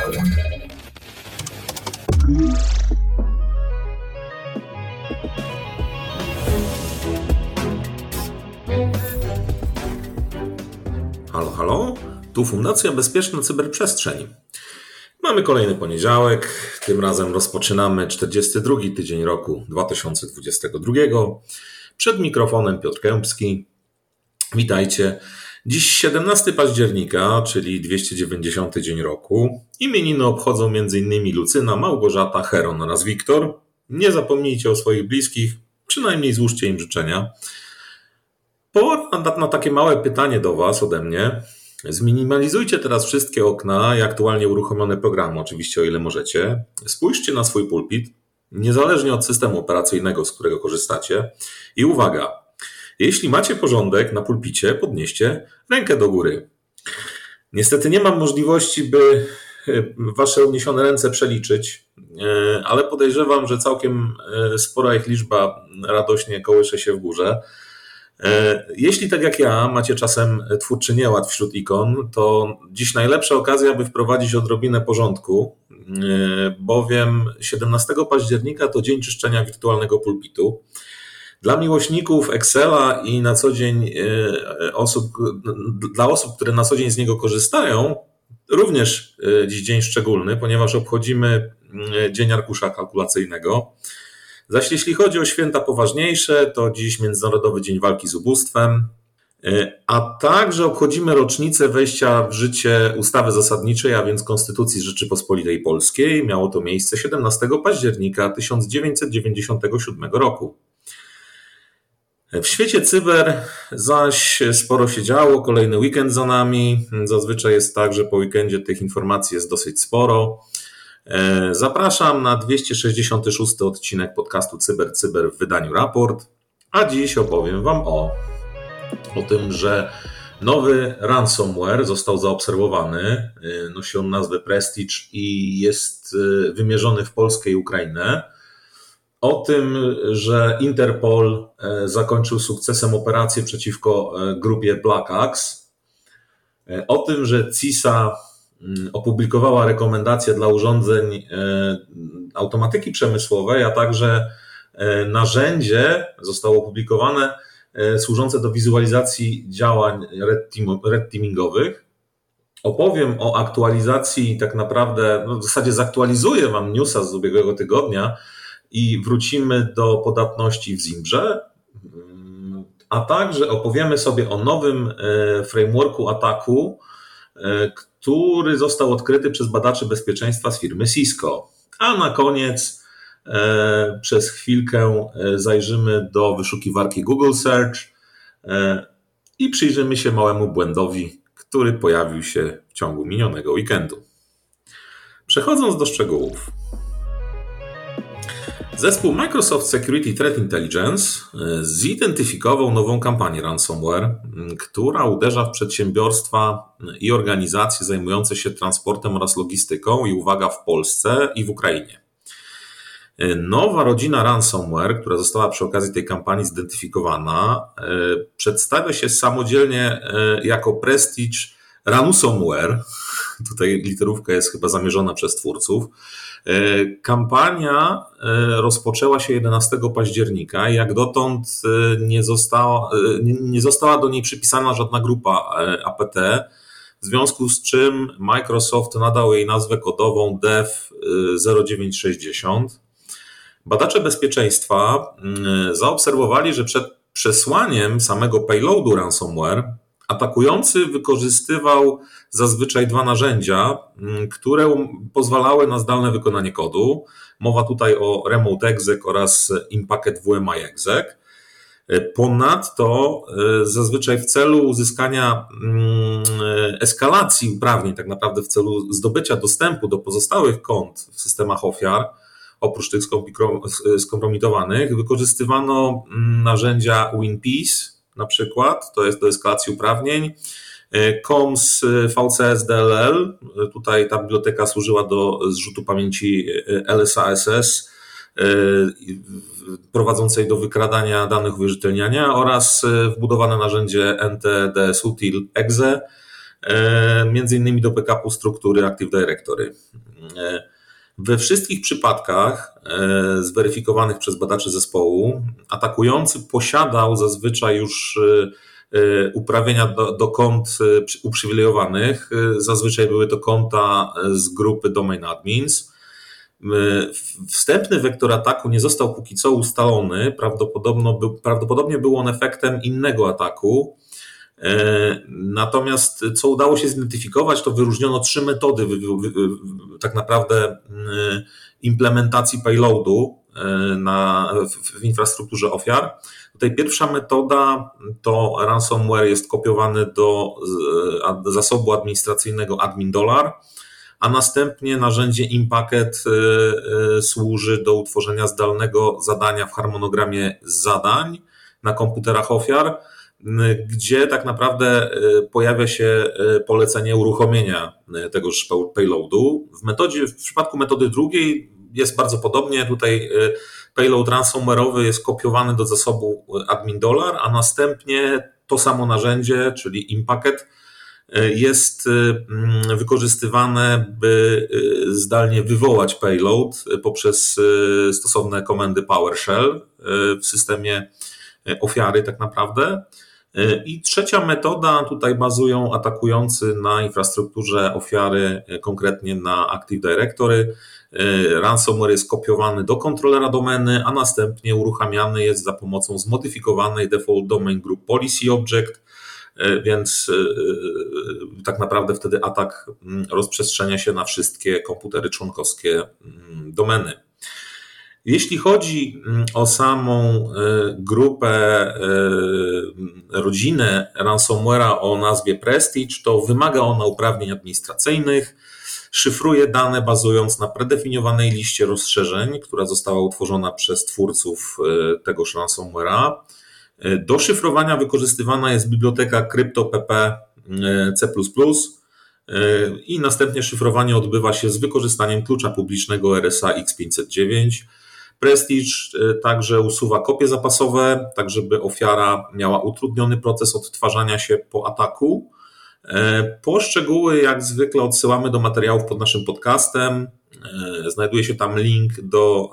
Halo, halo, tu Fundacja Bezpieczna Cyberprzestrzeń. Mamy kolejny poniedziałek, tym razem rozpoczynamy 42 tydzień roku 2022. Przed mikrofonem Piotr Kępski. Witajcie. Dziś 17 października, czyli 290 dzień roku. Imieniny obchodzą m.in. Lucyna, Małgorzata, Heron oraz Wiktor. Nie zapomnijcie o swoich bliskich, przynajmniej złóżcie im życzenia. Pora na, na takie małe pytanie do Was ode mnie. Zminimalizujcie teraz wszystkie okna i aktualnie uruchomione programy, oczywiście o ile możecie. Spójrzcie na swój pulpit, niezależnie od systemu operacyjnego, z którego korzystacie. I uwaga, jeśli macie porządek na pulpicie, podnieście rękę do góry. Niestety nie mam możliwości, by e, wasze uniesione ręce przeliczyć, e, ale podejrzewam, że całkiem e, spora ich liczba radośnie kołysze się w górze. Jeśli tak jak ja macie czasem twórczy nieład wśród ikon, to dziś najlepsza okazja, by wprowadzić odrobinę porządku, bowiem 17 października to dzień czyszczenia wirtualnego pulpitu. Dla miłośników Excela i na co dzień e, osób, dla osób, które na co dzień z niego korzystają, również e, dziś dzień szczególny, ponieważ obchodzimy Dzień Arkusza Kalkulacyjnego. Zaś jeśli chodzi o święta poważniejsze, to dziś Międzynarodowy Dzień Walki z Ubóstwem, e, a także obchodzimy rocznicę wejścia w życie ustawy zasadniczej, a więc Konstytucji Rzeczypospolitej Polskiej. Miało to miejsce 17 października 1997 roku. W świecie cyber zaś sporo się działo, kolejny weekend za nami. Zazwyczaj jest tak, że po weekendzie tych informacji jest dosyć sporo. E, zapraszam na 266 odcinek podcastu Cyber Cyber w wydaniu raport, a dziś opowiem Wam o, o tym, że nowy ransomware został zaobserwowany. E, nosi on nazwę Prestige i jest e, wymierzony w Polskę i Ukrainę o tym, że Interpol e, zakończył sukcesem operację przeciwko e, grupie Black Axe, e, o tym, że CISA mm, opublikowała rekomendacje dla urządzeń automatyki przemysłowej, a także narzędzie zostało opublikowane służące do wizualizacji działań red, team, red teamingowych. Opowiem o aktualizacji, tak naprawdę, no w zasadzie zaktualizuję Wam newsa z ubiegłego tygodnia, i wrócimy do podatności w Zimbrze, a także opowiemy sobie o nowym e, frameworku ataku, e, który został odkryty przez badaczy bezpieczeństwa z firmy Cisco. A na koniec e, przez chwilkę zajrzymy do wyszukiwarki Google Search i przyjrzymy się małemu błędowi, który pojawił się w ciągu minionego weekendu. Przechodząc do szczegółów. Zespół Microsoft Security Threat Intelligence e, zidentyfikował nową kampanię ransomware, która uderza w przedsiębiorstwa i organizacje zajmujące się transportem oraz logistyką i uwaga w Polsce i w Ukrainie. E, nowa rodzina ransomware, która została przy okazji tej kampanii zidentyfikowana, e, przedstawia się samodzielnie jako Prestige Ransomware. Tutaj literówka jest chyba zamierzona przez twórców kampania e, rozpoczęła się 11 października jak dotąd e, nie została, nie została do niej przypisana żadna grupa APT, w związku z czym Microsoft nadał jej nazwę kodową Dev 0960. Badacze bezpieczeństwa mm, zaobserwowali, że przed przesłaniem samego payloadu ransomware Atakujący wykorzystywał zazwyczaj dwa narzędzia, mm, które pozwalały na zdalne wykonanie kodu. Mowa tutaj o Remote Exec oraz Impacket WMI Exec. Ponadto e, zazwyczaj w celu uzyskania mm, eskalacji uprawnień, tak naprawdę w celu zdobycia dostępu do pozostałych kont w systemach ofiar, oprócz tych skompromitowanych, wykorzystywano mm, narzędzia WinPeace, na przykład, to jest do eskalacji uprawnień. COMS VCS DLL, tutaj ta biblioteka służyła do zrzutu pamięci LSASS prowadzącej do wykradania danych uwierzytelniania oraz wbudowane narzędzie NTDS Util EXE, między innymi do backupu struktury Active Directory. We wszystkich przypadkach zweryfikowanych przez badaczy zespołu atakujący posiadał zazwyczaj już uprawnienia do, do kont uprzywilejowanych. Zazwyczaj były to konta z grupy Domain Admins. Wstępny wektor ataku nie został póki co ustalony. Prawdopodobnie był, prawdopodobnie był on efektem innego ataku. E, natomiast co udało się zidentyfikować, to wyróżniono trzy metody tak naprawdę implementacji payloadu e, na, w, w infrastrukturze ofiar. Tutaj pierwsza metoda to ransomware jest kopiowany do zasobu administracyjnego admin dollar a następnie narzędzie InPacket y, służy do utworzenia zdalnego zadania w harmonogramie zadań na komputerach ofiar, gdzie tak naprawdę pojawia się polecenie uruchomienia tegoż payloadu. W metodzie, w przypadku metody drugiej jest bardzo podobnie. Tutaj payload ransomware'owy jest kopiowany do zasobu admin dollar, a następnie to samo narzędzie, czyli InPacket, jest y, mm, wykorzystywane, by y, zdalnie wywołać payload poprzez y, stosowne komendy PowerShell w systemie ofiary, tak naprawdę. I trzecia metoda, tutaj bazują atakujący na infrastrukturze ofiary, konkretnie na Active Directory. Ransomware jest kopiowany do kontrolera domeny, a następnie uruchamiany jest za pomocą zmodyfikowanej Default Domain Group Policy Object, więc tak naprawdę wtedy atak mm, rozprzestrzenia się na wszystkie komputery członkowskie mm, domeny. Jeśli chodzi mm, o samą grupę, rodzinę ransomware'a o nazwie Prestige, to wymaga ona uprawnień administracyjnych, szyfruje dane bazując na predefiniowanej liście rozszerzeń, która została utworzona przez twórców tegoż ransomware'a do szyfrowania wykorzystywana jest biblioteka CryptoPP C++ i następnie szyfrowanie odbywa się z wykorzystaniem klucza publicznego RSA X509. Prestige e, także usuwa kopie zapasowe, tak żeby ofiara miała utrudniony proces odtwarzania się po ataku. Po szczegóły, jak zwykle, odsyłamy do materiałów pod naszym podcastem. E, znajduje się tam link do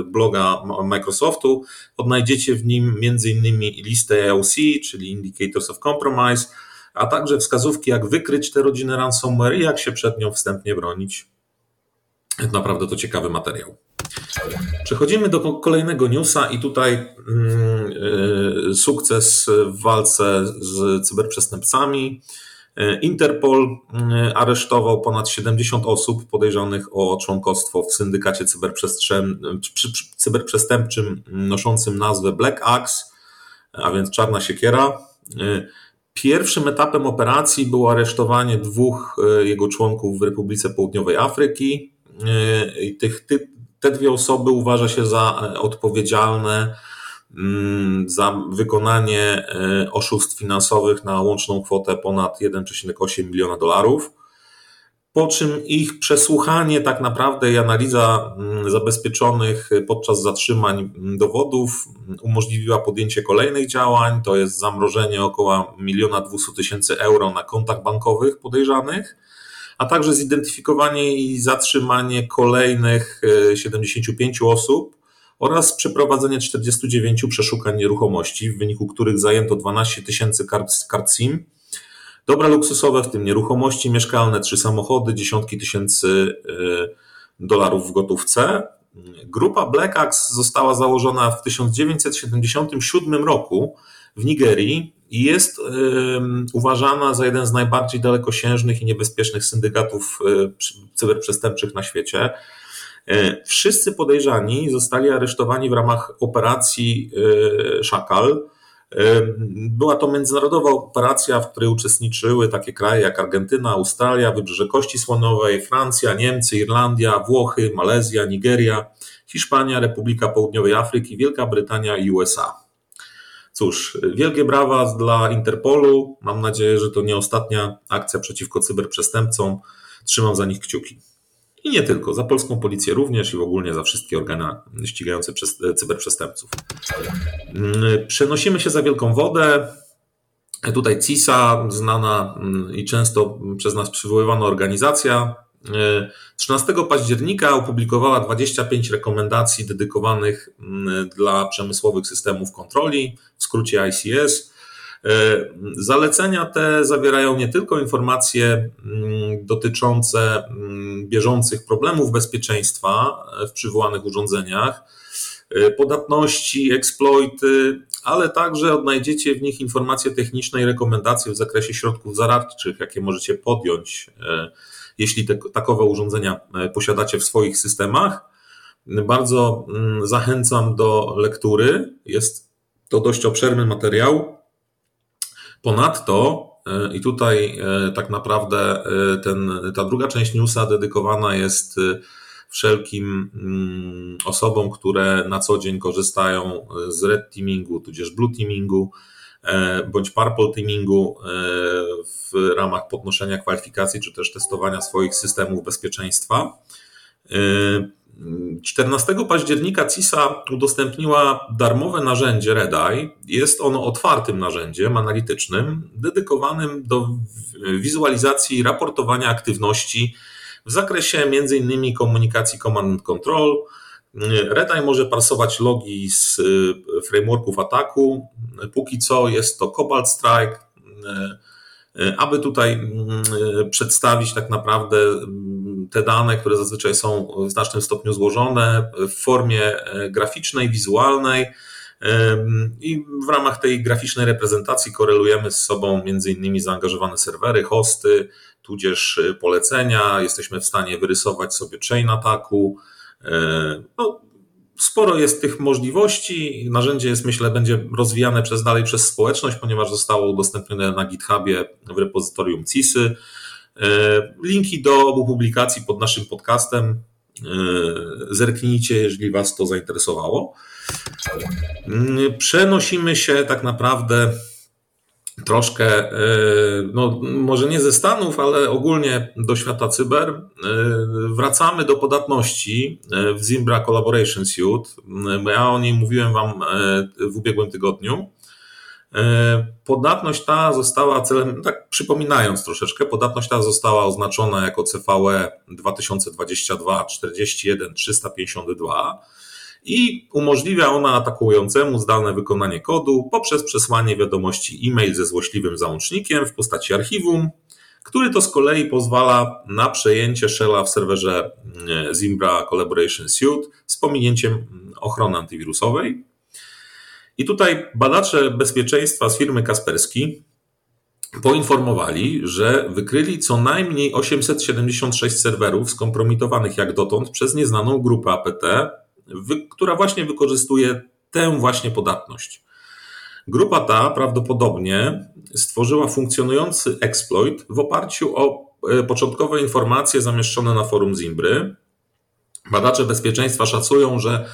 e, bloga Microsoftu. Odnajdziecie w nim m.in. listę EOC, czyli Indicators of Compromise, a także wskazówki, jak wykryć tę rodzinę ransomware i jak się przed nią wstępnie bronić. Naprawdę to ciekawy materiał. Przechodzimy do kolejnego newsa i tutaj mm, e, sukces w walce z cyberprzestępcami. E, Interpol e, aresztował ponad 70 osób podejrzanych o członkostwo w syndykacie cyberprzestępczym noszącym nazwę Black Axe, a więc czarna siekiera. Pierwszym etapem operacji było aresztowanie dwóch jego członków w Republice Południowej Afryki. Tych, te dwie osoby uważa się za odpowiedzialne Mm, za wykonanie e, oszustw finansowych na łączną kwotę ponad 1,8 miliona dolarów. Po czym ich przesłuchanie, tak naprawdę, i analiza mm, zabezpieczonych podczas zatrzymań mm, dowodów umożliwiła podjęcie kolejnych działań. To jest zamrożenie około 1 200 tysięcy euro na kontach bankowych podejrzanych, a także zidentyfikowanie i zatrzymanie kolejnych 75 e, osób oraz przeprowadzenie 49 przeszukań nieruchomości, w wyniku których zajęto 12 tysięcy kart, kart SIM, dobra luksusowe, w tym nieruchomości mieszkalne, trzy samochody, dziesiątki tysięcy e, dolarów w gotówce. Grupa Black Axe została założona w 1977 roku w Nigerii i jest uważana za jeden z najbardziej dalekosiężnych i niebezpiecznych syndykatów um, cyberprzestępczych na świecie. E, wszyscy podejrzani zostali aresztowani w ramach operacji e, Szakal. E, była to międzynarodowa operacja, w której uczestniczyły takie kraje jak Argentyna, Australia, Wybrzeże Kości Słonowej, Francja, Niemcy, Irlandia, Włochy, Malezja, Nigeria, Hiszpania, Republika Południowej Afryki, Wielka Brytania i USA. Cóż, wielkie brawa dla Interpolu. Mam nadzieję, że to nie ostatnia akcja przeciwko cyberprzestępcom. Trzymam za nich kciuki. I nie tylko, za polską policję również i w ogóle za wszystkie organy ścigające cyberprzestępców. Mm, przenosimy się za wielką wodę. Tutaj CISA, znana mm, i często przez nas przywoływana organizacja, 13 października opublikowała 25 rekomendacji dedykowanych mm, dla przemysłowych systemów kontroli, w skrócie ICS. Zalecenia te zawierają nie tylko informacje mm, dotyczące bieżących problemów bezpieczeństwa w przywołanych urządzeniach, podatności, eksploity, ale także odnajdziecie w nich informacje techniczne i rekomendacje w zakresie środków zaradczych, jakie możecie podjąć, jeśli te, takowe urządzenia y, posiadacie w swoich systemach. Bardzo mm, zachęcam do lektury. Jest to dość obszerny materiał. Ponadto, i tutaj tak naprawdę ten, ta druga część newsa dedykowana jest wszelkim mm, osobom, które na co dzień korzystają z red teamingu, tudzież blue teamingu, e, bądź purple teamingu e, w ramach podnoszenia kwalifikacji, czy też testowania swoich systemów bezpieczeństwa. 14 e, października CISA udostępniła darmowe narzędzie Redeye. Jest ono otwartym narzędziem analitycznym, dedykowanym do wizualizacji i raportowania aktywności w zakresie m.in. komunikacji command and control. Redeye może parsować logi z y, frameworków ataku. Póki co jest to Cobalt Strike. Y, y, aby tutaj przedstawić tak naprawdę te dane, które zazwyczaj są w znacznym stopniu złożone w formie graficznej, wizualnej, i w ramach tej graficznej reprezentacji korelujemy z sobą innymi zaangażowane serwery, hosty, tudzież polecenia. Jesteśmy w stanie wyrysować sobie chain ataku. E, no, sporo jest tych możliwości. Narzędzie jest, myślę, będzie rozwijane przez dalej przez społeczność, ponieważ zostało udostępnione na GitHubie w repozytorium CISY. E, linki do obu publikacji pod naszym podcastem e, zerknijcie, jeżeli Was to zainteresowało. Przenosimy się tak naprawdę troszkę, e, no może nie ze Stanów, ale ogólnie do świata cyber. E, wracamy do podatności e, w Zimbra Collaboration Suite. Ja o niej mówiłem Wam w ubiegłym tygodniu. Podatność ta została celem, tak przypominając troszeczkę, podatność ta została oznaczona jako CVE 2022 41 352 i umożliwia ona atakującemu zdalne wykonanie kodu poprzez przesłanie wiadomości e-mail ze złośliwym załącznikiem w postaci archiwum, który to z kolei pozwala na przejęcie shella w serwerze e, Zimbra Collaboration Suite z pominięciem ochrony antywirusowej. I tutaj badacze bezpieczeństwa z firmy Kasperski poinformowali, że wykryli co najmniej 876 serwerów skompromitowanych jak dotąd przez nieznaną grupę APT która właśnie wykorzystuje tę właśnie podatność. Grupa ta prawdopodobnie stworzyła funkcjonujący exploit w oparciu o e, początkowe informacje zamieszczone na forum Zimbry. Badacze bezpieczeństwa szacują, że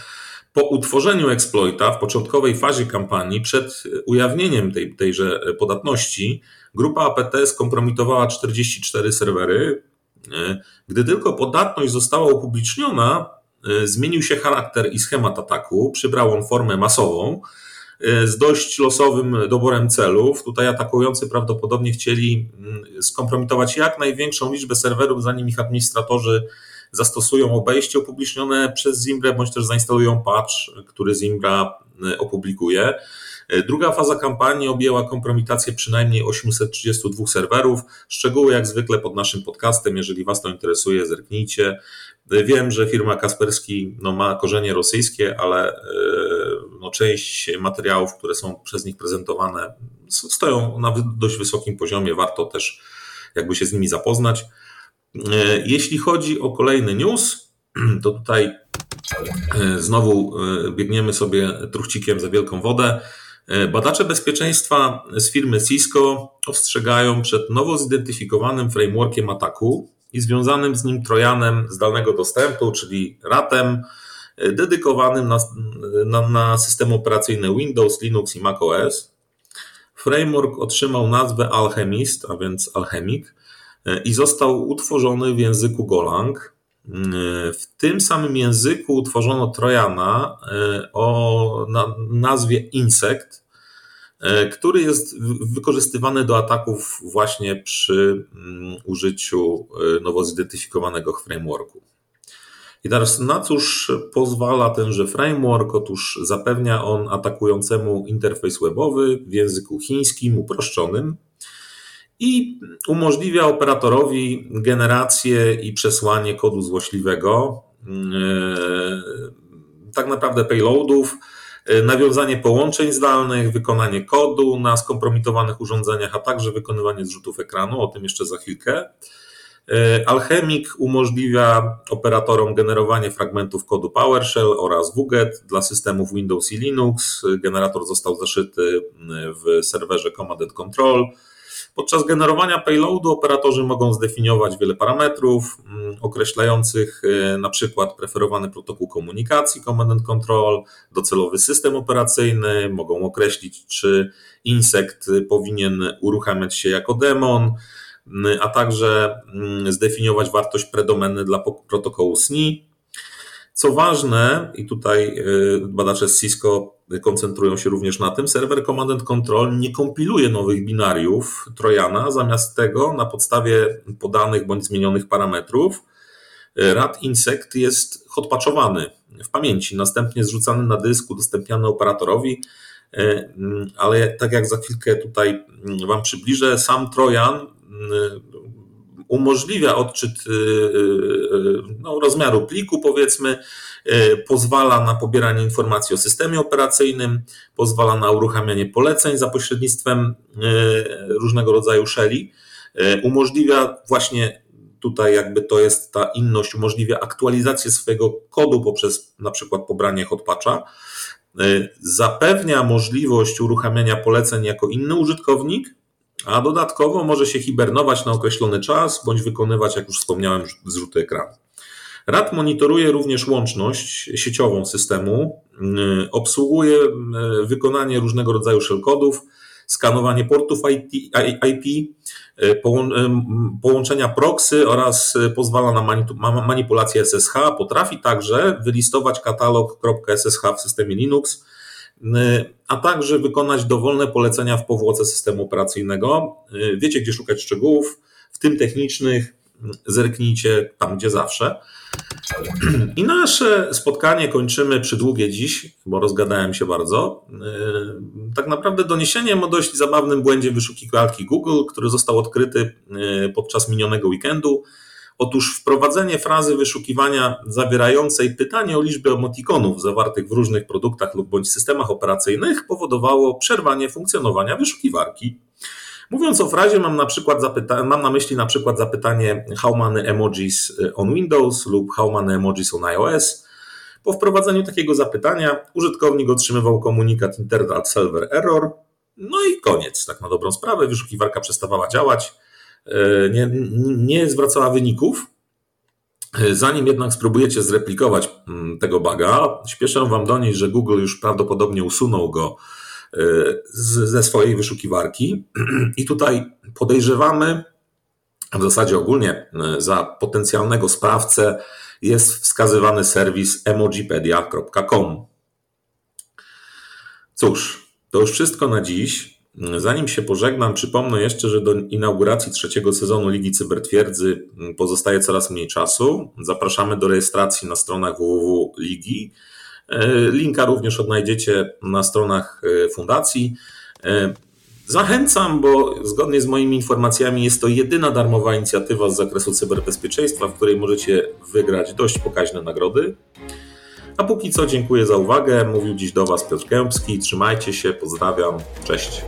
po utworzeniu exploita w początkowej fazie kampanii, przed ujawnieniem tej, tejże podatności, grupa APT skompromitowała 44 serwery. E, gdy tylko podatność została upubliczniona, E, zmienił się charakter i schemat ataku, przybrał on formę masową e, z dość losowym doborem celów. Tutaj atakujący prawdopodobnie chcieli mm, skompromitować jak największą liczbę serwerów, zanim ich administratorzy zastosują obejście upublicznione przez Zimbrę, bądź też zainstalują patch, który Zimbra e, opublikuje. Druga faza kampanii objęła kompromitację przynajmniej 832 serwerów. Szczegóły jak zwykle pod naszym podcastem. Jeżeli Was to interesuje, zerknijcie. Wiem, że firma Kasperski no, ma korzenie rosyjskie, ale e, no, część materiałów, które są przez nich prezentowane, stoją na dość wysokim poziomie. Warto też jakby się z nimi zapoznać. E, jeśli chodzi o kolejny news, to tutaj e, znowu biegniemy sobie truchcikiem za wielką wodę. Badacze bezpieczeństwa z firmy Cisco ostrzegają przed nowo zidentyfikowanym frameworkiem ataku, i związanym z nim trojanem zdalnego dostępu, czyli RATem, e, dedykowanym na, na, na systemy operacyjne Windows, Linux i macOS. Framework otrzymał nazwę Alchemist, a więc alchemik, e, i został utworzony w języku Golang. E, w tym samym języku utworzono Trojana o nazwie Insect, który jest wykorzystywany do ataków właśnie przy mm, użyciu nowo zidentyfikowanego frameworku. I teraz na cóż pozwala tenże framework? Otóż zapewnia on atakującemu interfejs webowy w języku chińskim uproszczonym i umożliwia operatorowi generację i przesłanie kodu złośliwego, e, tak naprawdę payloadów, e, nawiązanie połączeń zdalnych, wykonanie kodu na skompromitowanych urządzeniach, a także wykonywanie zrzutów ekranu. O tym jeszcze za chwilkę. E, Alchemik umożliwia operatorom generowanie fragmentów kodu PowerShell oraz WGET dla systemów Windows i Linux. Generator został zaszyty w serwerze Command and Control. Podczas generowania payloadu operatorzy mogą zdefiniować wiele parametrów określających e, na przykład preferowany protokół komunikacji Command and Control, docelowy system operacyjny, mogą określić czy insekt powinien uruchamiać się jako demon, a także mm, zdefiniować wartość predomeny dla protokołu SNI. Co ważne, i tutaj y, badacze z Cisco koncentrują się również na tym, serwer Command and Control nie kompiluje nowych binariów Trojana, zamiast tego na podstawie podanych bądź zmienionych parametrów y, RAD insect jest hotpatchowany w pamięci, następnie zrzucany na dysk, udostępniany operatorowi, mm, ale tak jak za chwilkę tutaj Wam przybliżę, sam Trojan umożliwia odczyt y, y, no, rozmiaru pliku, powiedzmy, pozwala na pobieranie informacji o systemie operacyjnym, pozwala na uruchamianie poleceń za pośrednictwem różnego rodzaju shelli, umożliwia właśnie tutaj jakby to jest ta inność, umożliwia aktualizację swojego kodu poprzez na przykład pobranie hotpatcha, zapewnia możliwość uruchamiania poleceń jako inny użytkownik, a dodatkowo może się hibernować na określony czas bądź wykonywać, jak już wspomniałem, zrzuty ekranu. RAD monitoruje również łączność sieciową systemu, y, obsługuje y, wykonanie różnego rodzaju shellcodów, skanowanie portów IP, y, połączenia proxy oraz pozwala na manipulację SSH. Potrafi także wylistować katalog .ssh w systemie Linux, a także wykonać dowolne polecenia w powłoce systemu operacyjnego. Wiecie, gdzie szukać szczegółów, w tym technicznych, zerknijcie tam, gdzie zawsze. I nasze spotkanie kończymy przydługie dziś, bo rozgadałem się bardzo. Tak naprawdę doniesieniem o dość zabawnym błędzie wyszukiwarki Google, który został odkryty podczas minionego weekendu. Otóż wprowadzenie frazy wyszukiwania zawierającej pytanie o liczbę emotikonów zawartych w różnych produktach lub bądź systemach operacyjnych powodowało przerwanie funkcjonowania wyszukiwarki. Mówiąc o frazie, mam na, przykład zapyta- mam na myśli na przykład zapytanie how many emojis on Windows lub how many emojis on iOS. Po wprowadzeniu takiego zapytania użytkownik otrzymywał komunikat Internet Server Error. No i koniec, tak na dobrą sprawę. Wyszukiwarka przestawała działać E, nie, nie zwracała wyników. E, zanim jednak spróbujecie zreplikować mm, tego baga, śpieszę Wam donieść, że Google już prawdopodobnie usunął go e, ze swojej wyszukiwarki. I tutaj podejrzewamy, a w zasadzie ogólnie za potencjalnego sprawcę jest wskazywany serwis emojipedia.com. Cóż, to już wszystko na dziś. Zanim się pożegnam, przypomnę jeszcze, że do inauguracji trzeciego sezonu Ligi Cybertwierdzy pozostaje coraz mniej czasu. Zapraszamy do rejestracji na stronach www Ligi. E, linka również odnajdziecie na stronach e, fundacji. E, zachęcam, bo zgodnie z moimi informacjami jest to jedyna darmowa inicjatywa z zakresu cyberbezpieczeństwa, w której możecie wygrać dość pokaźne nagrody. A póki co dziękuję za uwagę. Mówił dziś do Was Piotr Kępski. Trzymajcie się, pozdrawiam. Cześć.